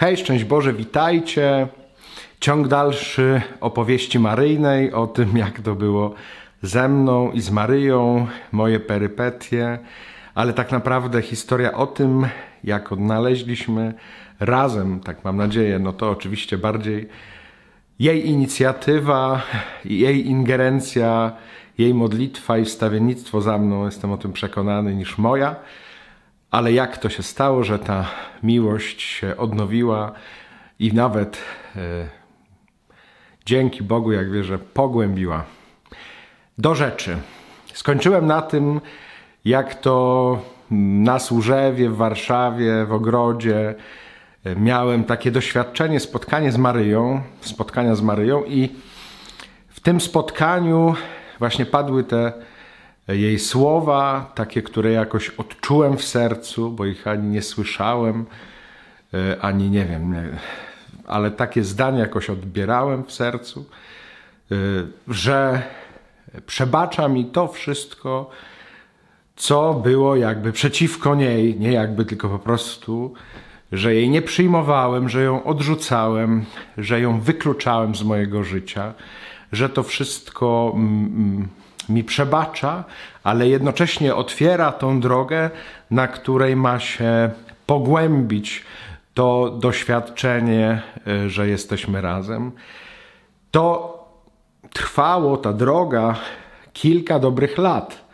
Hej, szczęść Boże, witajcie. Ciąg dalszy opowieści Maryjnej o tym, jak to było ze mną i z Maryją, moje perypetie, ale tak naprawdę historia o tym, jak odnaleźliśmy razem, tak mam nadzieję, no to oczywiście bardziej jej inicjatywa, jej ingerencja, jej modlitwa i wstawiennictwo za mną, jestem o tym przekonany, niż moja. Ale jak to się stało, że ta miłość się odnowiła i nawet e, dzięki Bogu, jak wierzę, pogłębiła. Do rzeczy. Skończyłem na tym, jak to na Służewie, w Warszawie, w ogrodzie e, miałem takie doświadczenie, spotkanie z Maryją, spotkania z Maryją i w tym spotkaniu właśnie padły te jej słowa, takie, które jakoś odczułem w sercu, bo ich ani nie słyszałem, e, ani nie wiem, ale takie zdania jakoś odbierałem w sercu, e, że przebacza mi to wszystko, co było jakby przeciwko niej, nie jakby, tylko po prostu, że jej nie przyjmowałem, że ją odrzucałem, że ją wykluczałem z mojego życia, że to wszystko mm, mm, mi przebacza, ale jednocześnie otwiera tą drogę, na której ma się pogłębić to doświadczenie, e, że jesteśmy razem. To trwało, ta droga, kilka dobrych lat.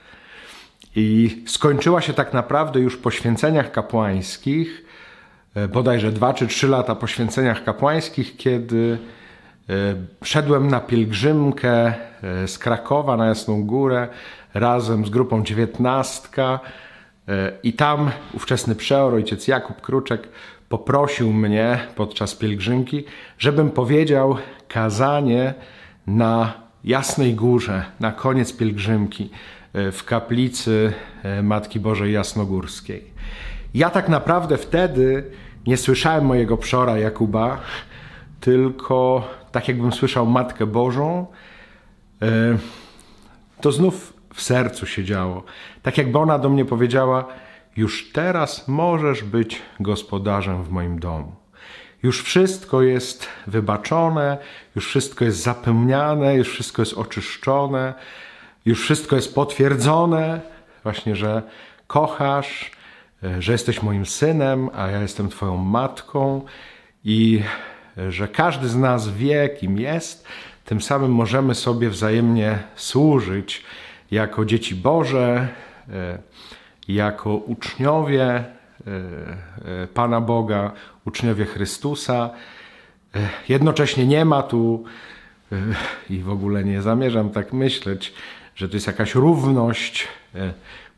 I skończyła się tak naprawdę już po święceniach kapłańskich, e, bodajże dwa czy trzy lata po święceniach kapłańskich, kiedy szedłem na pielgrzymkę E, z Krakowa na Jasną Górę razem z grupą dziewiętnastka e, i tam ówczesny przeor, ojciec Jakub Kruczek poprosił mnie podczas pielgrzymki, żebym powiedział kazanie na Jasnej Górze, na koniec pielgrzymki e, w kaplicy Matki Bożej Jasnogórskiej. Ja tak naprawdę wtedy nie słyszałem mojego przora Jakuba, tylko tak jakbym słyszał Matkę Bożą, E, to znów w sercu się działo. Tak jakby ona do mnie powiedziała: Już teraz możesz być gospodarzem w moim domu. Już wszystko jest wybaczone, już wszystko jest zapełniane, już wszystko jest oczyszczone, już wszystko jest potwierdzone, właśnie, że kochasz, e, że jesteś moim synem, a ja jestem Twoją matką i że każdy z nas wie, kim jest, tym samym możemy sobie wzajemnie służyć jako dzieci Boże, e, jako uczniowie e, e, Pana Boga, uczniowie Chrystusa. Jednocześnie nie ma tu, i w ogóle nie zamierzam tak myśleć, że to jest jakaś równość,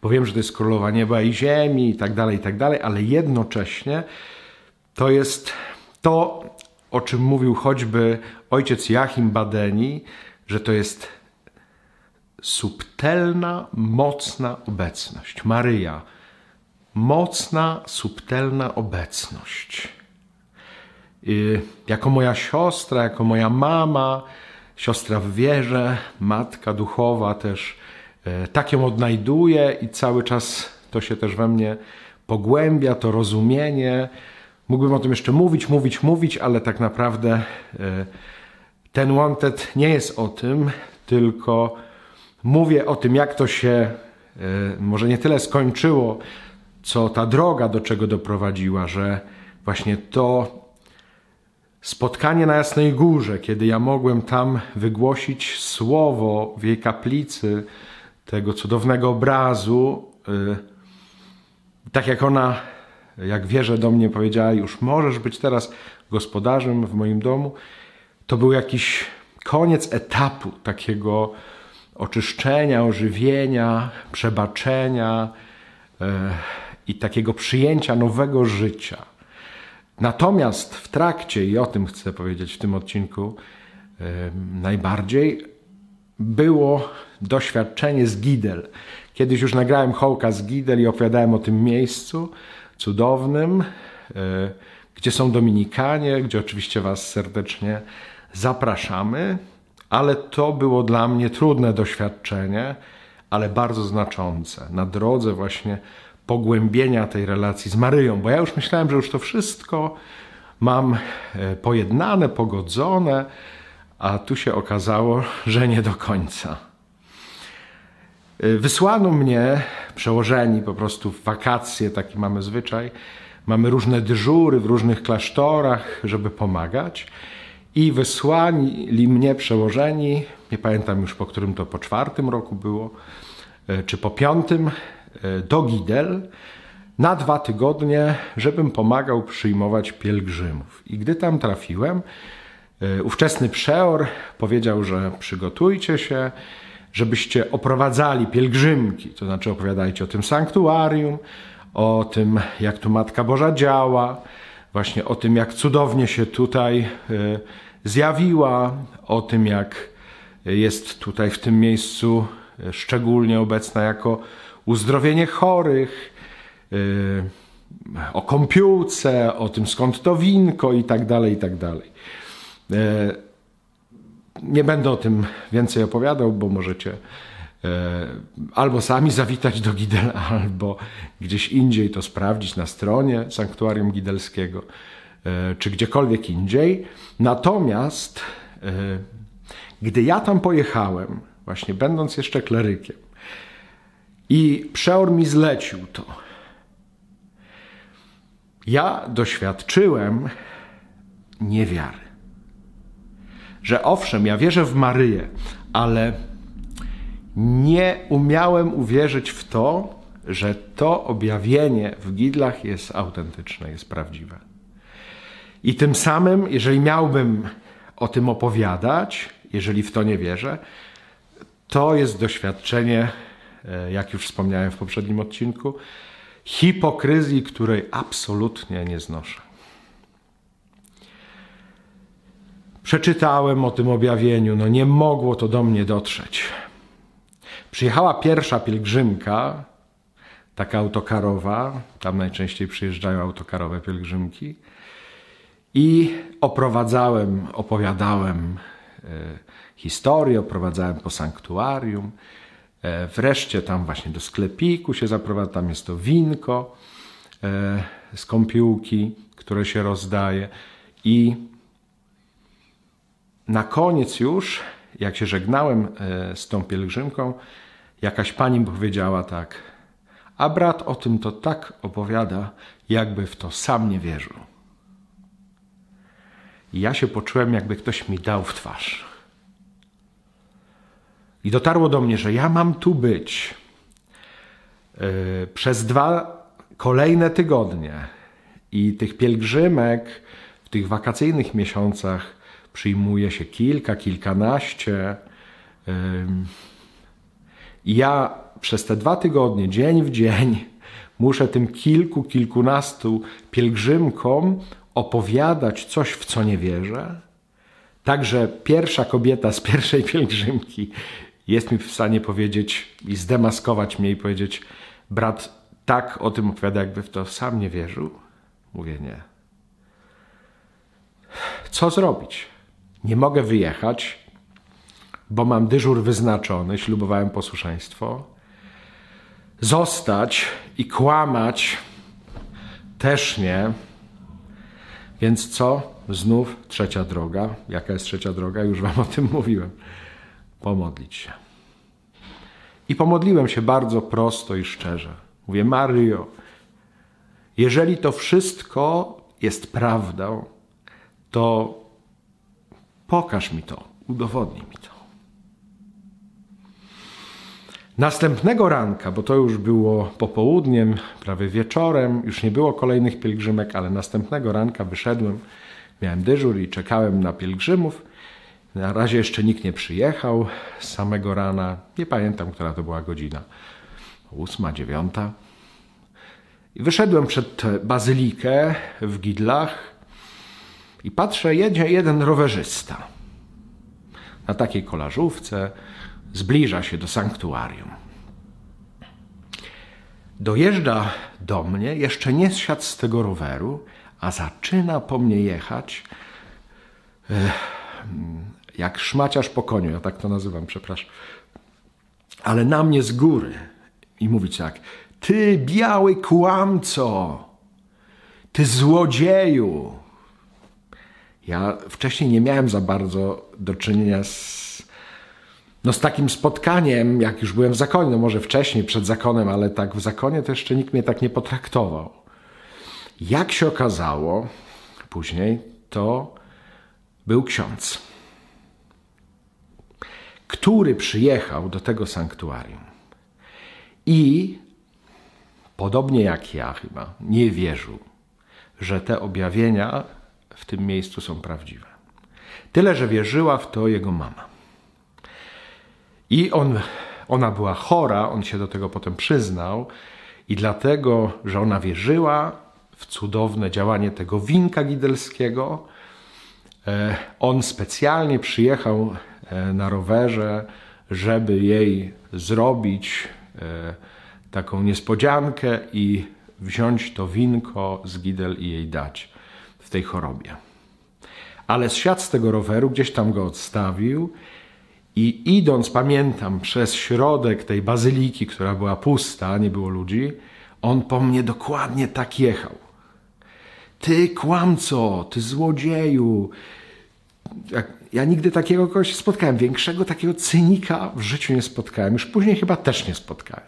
bo wiem, że to jest królowa nieba i ziemi i tak dalej, i tak dalej, ale jednocześnie to jest to, o czym mówił choćby ojciec Joachim Badeni, że to jest subtelna, mocna obecność. Maryja, mocna, subtelna obecność. I jako moja siostra, jako moja mama, siostra w wierze, matka duchowa też, e, tak ją odnajduję i cały czas to się też we mnie pogłębia, to rozumienie, Mógłbym o tym jeszcze mówić, mówić, mówić, ale tak naprawdę e, ten Wanted nie jest o tym, tylko mówię o tym, jak to się e, może nie tyle skończyło, co ta droga do czego doprowadziła, że właśnie to spotkanie na Jasnej Górze, kiedy ja mogłem tam wygłosić słowo w jej kaplicy, tego cudownego obrazu, e, tak jak ona jak wierzę do mnie powiedziała, już możesz być teraz gospodarzem w moim domu, to był jakiś koniec etapu takiego oczyszczenia, ożywienia, przebaczenia e, i takiego przyjęcia nowego życia. Natomiast w trakcie, i o tym chcę powiedzieć w tym odcinku e, najbardziej, było doświadczenie z Gidel. Kiedyś już nagrałem hołka z Gidel i opowiadałem o tym miejscu cudownym, e, gdzie są Dominikanie, gdzie oczywiście Was serdecznie zapraszamy, ale to było dla mnie trudne doświadczenie, ale bardzo znaczące na drodze właśnie pogłębienia tej relacji z Maryją, bo ja już myślałem, że już to wszystko mam e, pojednane, pogodzone, a tu się okazało, że nie do końca. E, wysłano mnie, przełożeni po prostu w wakacje, taki mamy zwyczaj, mamy różne dyżury w różnych klasztorach, żeby pomagać. I wysłali mnie przełożeni, nie pamiętam już po którym to po czwartym roku było, e, czy po piątym, do Gidel na dwa tygodnie, żebym pomagał przyjmować pielgrzymów. I gdy tam trafiłem, ówczesny przeor powiedział, że przygotujcie się, żebyście oprowadzali pielgrzymki, to znaczy opowiadajcie o tym sanktuarium, o tym, jak tu Matka Boża działa, właśnie o tym, jak cudownie się tutaj e, zjawiła, o tym, jak jest tutaj w tym miejscu e, szczególnie obecna jako uzdrowienie chorych, Y, o kąpiółce, o tym skąd to winko i tak dalej, i tak dalej. Nie będę o tym więcej opowiadał, bo możecie y, albo sami zawitać do Gidela, albo gdzieś indziej to sprawdzić na stronie Sanktuarium Gidelskiego, czy gdziekolwiek indziej. Natomiast gdy ja tam pojechałem, właśnie będąc jeszcze klerykiem, i przeor mi zlecił to, ja doświadczyłem niewiary. Że owszem, ja wierzę w Maryję, ale nie umiałem uwierzyć w to, że to objawienie w Gidlach jest autentyczne, jest prawdziwe. I tym samym, jeżeli miałbym o tym opowiadać, jeżeli w to nie wierzę, to jest doświadczenie, e, jak już wspomniałem w poprzednim odcinku, hipokryzji, której absolutnie nie znoszę. Przeczytałem o tym objawieniu, no nie mogło to do mnie dotrzeć. Przyjechała pierwsza pielgrzymka, taka autokarowa, tam najczęściej przyjeżdżają autokarowe pielgrzymki, i oprowadzałem, opowiadałem e, historię, oprowadzałem po sanktuarium. E, wreszcie tam właśnie do sklepiku się zaprowadza, tam jest to winko e, z kąpiłki, które się rozdaje. I na koniec już, jak się żegnałem e, z tą pielgrzymką, jakaś pani powiedziała tak, a brat o tym to tak opowiada, jakby w to sam nie wierzył. I ja się poczułem, jakby ktoś mi dał w twarz. I dotarło do mnie, że ja mam tu być yy, przez dwa kolejne tygodnie. I tych pielgrzymek w tych wakacyjnych miesiącach przyjmuje się kilka, kilkanaście. Ja przez te dwa tygodnie, dzień w dzień, muszę tym kilku, kilkunastu pielgrzymkom opowiadać coś, w co nie wierzę. Także pierwsza kobieta z pierwszej pielgrzymki jest mi w stanie powiedzieć i zdemaskować mnie i powiedzieć, brat tak o tym opowiada, jakby w to sam nie wierzył? Mówię nie. Co zrobić? Nie mogę wyjechać, bo mam dyżur wyznaczony, ślubowałem posłuszeństwo. Zostać i kłamać też nie. Więc co? Znów trzecia droga. Jaka jest trzecia droga? Już Wam o tym mówiłem pomodlić się. I pomodliłem się bardzo prosto i szczerze. Mówię, Mario, jeżeli to wszystko jest prawdą, to pokaż mi to, udowodnij mi to. Następnego ranka, bo to już było popołudniem, prawie wieczorem, już nie było kolejnych pielgrzymek, ale następnego ranka wyszedłem, miałem dyżur i czekałem na pielgrzymów. Na razie jeszcze nikt nie przyjechał z samego rana. Nie pamiętam, która to była godzina. Ósma, dziewiąta. I wyszedłem przed bazylikę w Gidlach i patrzę, jedzie jeden rowerzysta. Na takiej kolażówce zbliża się do sanktuarium. Dojeżdża do mnie, jeszcze nie zsiadł z tego roweru, a zaczyna po mnie jechać jak szmaciarz po koniu, ja tak to nazywam, przepraszam. Ale na mnie z góry i mówić tak, ty biały kłamco, ty złodzieju. Ja wcześniej nie miałem za bardzo do czynienia z, no z takim spotkaniem, jak już byłem w zakonie, no może wcześniej, przed zakonem, ale tak w zakonie to jeszcze nikt mnie tak nie potraktował. Jak się okazało później, to był ksiądz, który przyjechał do tego sanktuarium i podobnie jak ja chyba, nie wierzył, że te objawienia w tym miejscu są prawdziwe. Tyle, że wierzyła w to jego mama. I on, ona była chora, on się do tego potem przyznał, i dlatego, że ona wierzyła w cudowne działanie tego winka gidelskiego, e, on specjalnie przyjechał e, na rowerze, żeby jej zrobić e, taką niespodziankę i wziąć to winko z Gidel i jej dać w tej chorobie. Ale zsiadł z tego roweru, gdzieś tam go odstawił i idąc, pamiętam, przez środek tej bazyliki, która była pusta, nie było ludzi, on po mnie dokładnie tak jechał. Ty kłamco, ty złodzieju. Ja nigdy takiego kogoś spotkałem, większego takiego cynika w życiu nie spotkałem. Już później chyba też nie spotkałem.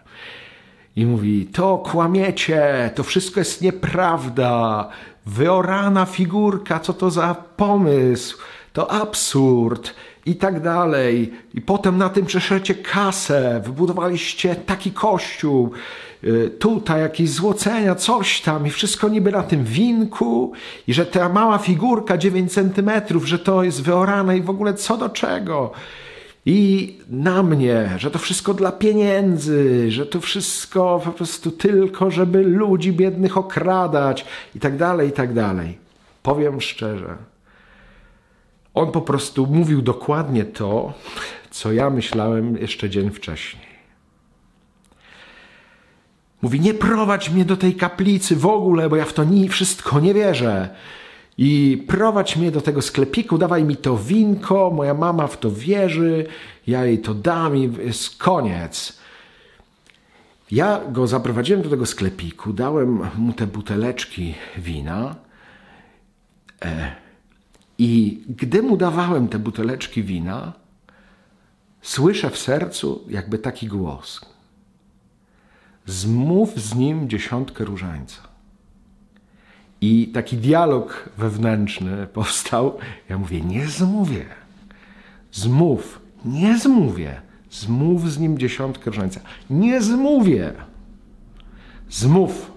I mówi: To kłamiecie, to wszystko jest nieprawda. Wyorana figurka, co to za pomysł? To absurd i tak dalej. I potem na tym przeszecie kasę, wybudowaliście taki kościół, y, tutaj jakieś złocenia, coś tam i wszystko niby na tym winku i że ta mała figurka 9 centymetrów, że to jest wyorane i w ogóle co do czego i na mnie, że to wszystko dla pieniędzy, że to wszystko po prostu tylko, żeby ludzi biednych okradać i tak dalej, i tak dalej. Powiem szczerze, on po prostu mówił dokładnie to, co ja myślałem jeszcze dzień wcześniej. Mówi, nie prowadź mnie do tej kaplicy w ogóle, bo ja w to nie, wszystko nie wierzę i prowadź mnie do tego sklepiku, dawaj mi to winko, moja mama w to wierzy, ja jej to dam i jest koniec. Ja go zaprowadziłem do tego sklepiku, dałem mu te buteleczki wina e, i gdy mu dawałem te buteleczki wina, słyszę w sercu jakby taki głos. Zmów z nim dziesiątkę różańca. I taki dialog wewnętrzny powstał. Ja mówię, nie zmówię. Zmów, nie zmówię. Zmów z nim dziesiątkę różańca. Nie zmówię. Zmów.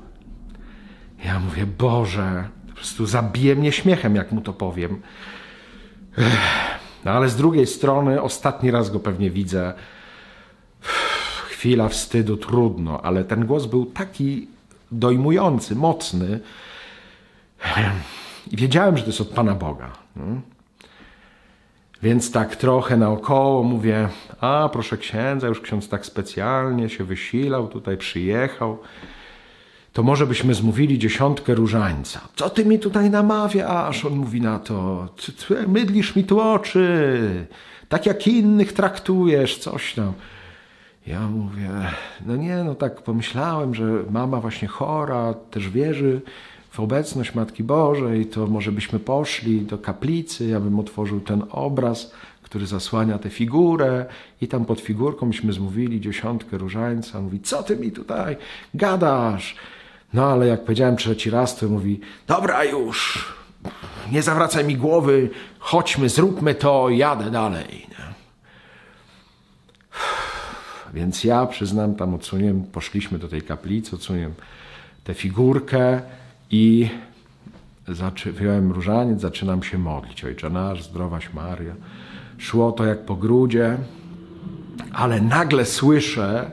Ja mówię, Boże, po prostu zabije mnie śmiechem, jak mu to powiem. No ale z drugiej strony, ostatni raz go pewnie widzę. Chwila wstydu, trudno, ale ten głos był taki dojmujący, mocny, i wiedziałem, że to jest od Pana Boga. No. Więc tak trochę naokoło mówię, a proszę księdza, już ksiądz tak specjalnie się wysilał, tutaj przyjechał, to może byśmy zmówili dziesiątkę różańca. Co ty mi tutaj namawiasz? On mówi na to, ty, ty mydlisz mi tu oczy, tak jak innych traktujesz, coś tam. Ja mówię, no nie, no tak pomyślałem, że mama właśnie chora, też wierzy w obecność Matki Bożej, to może byśmy poszli do kaplicy, ja bym otworzył ten obraz, który zasłania tę figurę i tam pod figurką byśmy zmówili dziesiątkę różańca. Mówi, co ty mi tutaj gadasz? No ale jak powiedziałem trzeci raz, to mówi, dobra już, nie zawracaj mi głowy, chodźmy, zróbmy to, jadę dalej. Więc ja przyznam, tam odsuniłem, poszliśmy do tej kaplicy, odsuniłem tę figurkę, i wyjąłem różaniec, zaczynam się modlić. Ojcze nasz, zdrowaś Maria. Szło to jak po grudzie, ale nagle słyszę,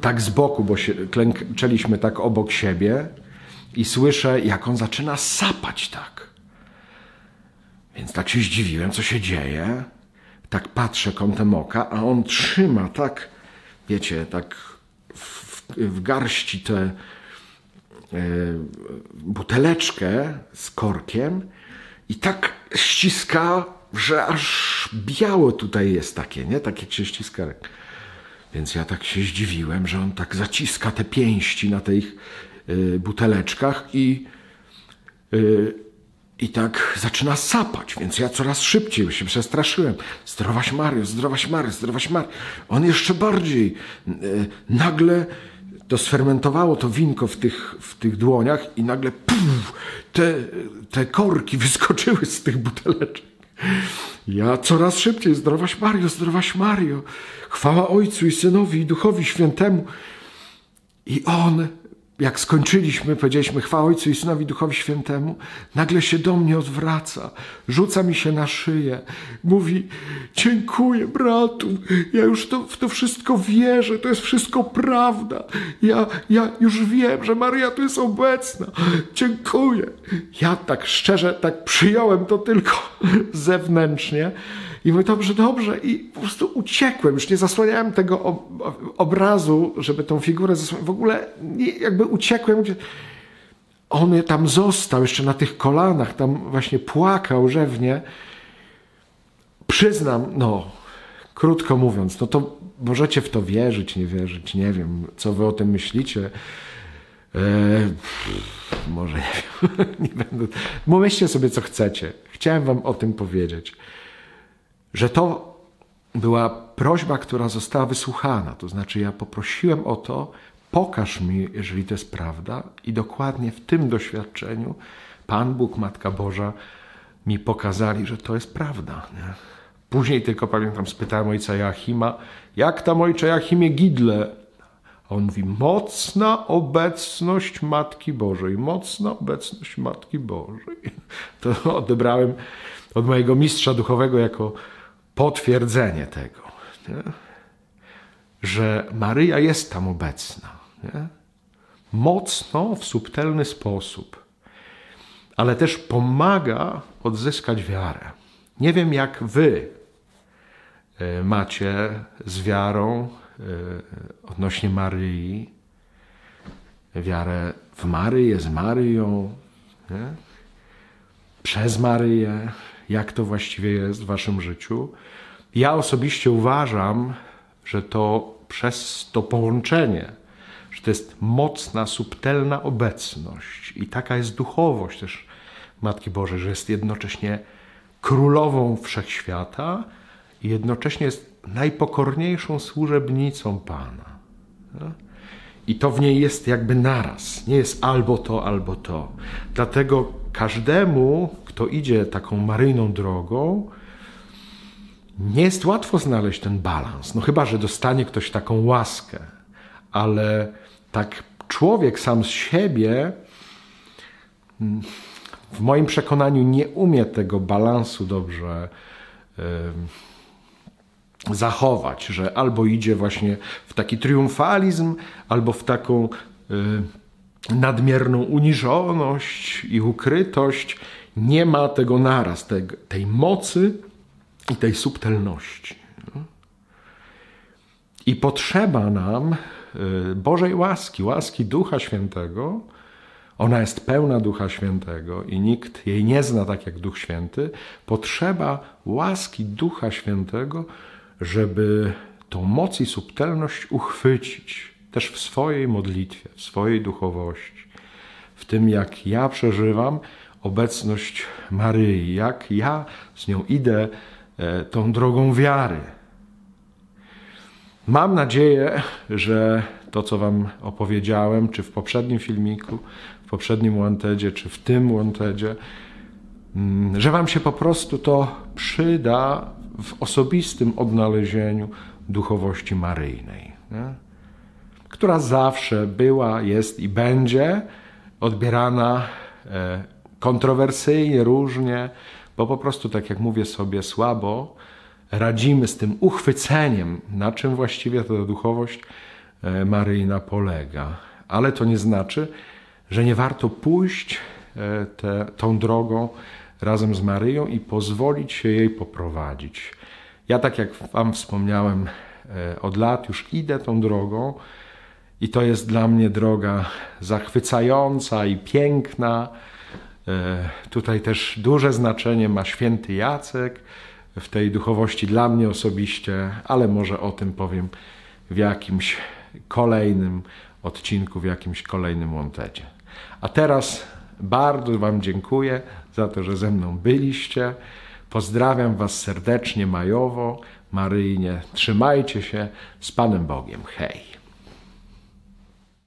tak z boku, bo się, klęczeliśmy tak obok siebie i słyszę, jak on zaczyna sapać tak. Więc tak się zdziwiłem, co się dzieje. Tak patrzę kątem oka, a on trzyma tak, wiecie, tak w, w garści te buteleczkę z korkiem i tak ściska, że aż biało tutaj jest takie, nie? Tak jak się ściska. Więc ja tak się zdziwiłem, że on tak zaciska te pięści na tych e, buteleczkach i, e, i tak zaczyna sapać, więc ja coraz szybciej się przestraszyłem. Zdrowaś Mario, zdrowaś Mario, zdrowaś Mario. On jeszcze bardziej. E, nagle to sfermentowało to winko w tych, w tych dłoniach i nagle puf, te, te korki wyskoczyły z tych buteleczek. Ja coraz szybciej, zdrowaś Mario, zdrowaś Mario. Chwała Ojcu i Synowi i Duchowi Świętemu. I on jak skończyliśmy, powiedzieliśmy chwała Ojcu i Synowi Duchowi Świętemu, nagle się do mnie odwraca, rzuca mi się na szyję, mówi, dziękuję bratu, ja już to, w to wszystko wierzę, to jest wszystko prawda, ja, ja już wiem, że Maria tu jest obecna, dziękuję. Ja tak szczerze, tak przyjąłem to tylko zewnętrznie, i mówię, dobrze, dobrze. I po prostu uciekłem. Już nie zasłaniałem tego obrazu, żeby tą figurę zasłonić. W ogóle jakby uciekłem. On tam został jeszcze na tych kolanach, tam właśnie płakał rzewnie. Przyznam, no, krótko mówiąc, no to możecie w to wierzyć, nie wierzyć, nie wiem, co wy o tym myślicie. Eee, może nie wiem, nie będę. Sobie, co chcecie. Chciałem wam o tym powiedzieć że to była prośba, która została wysłuchana. To znaczy, ja poprosiłem o to, pokaż mi, jeżeli to jest prawda, i dokładnie w tym doświadczeniu Pan Bóg, Matka Boża mi pokazali, że to jest prawda. Nie? Później tylko pamiętam, spytałem ojca Joachima, jak tam ojcze Joachimie Gidle? A on mówi, mocna obecność Matki Bożej, mocna obecność Matki Bożej. To odebrałem od mojego mistrza duchowego jako potwierdzenie tego, nie? że Maryja jest tam obecna. Nie? Mocno, w subtelny sposób, ale też pomaga odzyskać wiarę. Nie wiem, jak wy e, macie z wiarą e, odnośnie Maryi, wiarę w Maryję, z Maryją, nie? przez Maryję, jak to właściwie jest w waszym życiu. Ja osobiście uważam, że to przez to połączenie, że to jest mocna, subtelna obecność i taka jest duchowość też Matki Bożej, że jest jednocześnie królową wszechświata i jednocześnie jest najpokorniejszą służebnicą Pana. I to w niej jest jakby naraz. Nie jest albo to, albo to. Dlatego każdemu, kto idzie taką maryjną drogą, nie jest łatwo znaleźć ten balans. No chyba, że dostanie ktoś taką łaskę, ale tak człowiek sam z siebie w moim przekonaniu nie umie tego balansu dobrze zachować, że albo idzie właśnie w taki triumfalizm, albo w taką nadmierną uniżoność i ukrytość. Nie ma tego naraz, tej, mocy i tej subtelności. I potrzeba nam Bożej łaski, łaski Ducha Świętego. Ona jest pełna Ducha Świętego i nikt jej nie zna tak jak Duch Święty. Potrzeba łaski Ducha Świętego, żeby tą moc i subtelność uchwycić też w swojej modlitwie, w swojej duchowości, w tym jak ja przeżywam obecność Maryi, jak ja z nią idę E, tą drogą wiary. Mam nadzieję, że to, co Wam opowiedziałem, czy w poprzednim filmiku, w poprzednim Wantedzie, czy w tym Wantedzie, mm, że Wam się po prostu to przyda w osobistym odnalezieniu duchowości maryjnej, nie? która zawsze była, jest i będzie odbierana e, kontrowersyjnie, różnie, bo po prostu, tak jak mówię sobie, słabo radzimy z tym uchwyceniem, na czym właściwie ta duchowość e, Maryjna polega. Ale to nie znaczy, że nie warto pójść e, te, tą drogą razem z Maryją i pozwolić się jej poprowadzić. Ja, tak jak Wam wspomniałem, e, od lat już idę tą drogą i to jest dla mnie droga zachwycająca i piękna tutaj też duże znaczenie ma święty Jacek w tej duchowości dla mnie osobiście, ale może o tym powiem w jakimś kolejnym odcinku, w jakimś kolejnym łątecie. A teraz Bardzo Wam dziękuję za to, że ze mną byliście. Pozdrawiam Was serdecznie, majowo, maryjnie. Trzymajcie się z Panem Bogiem. Hej!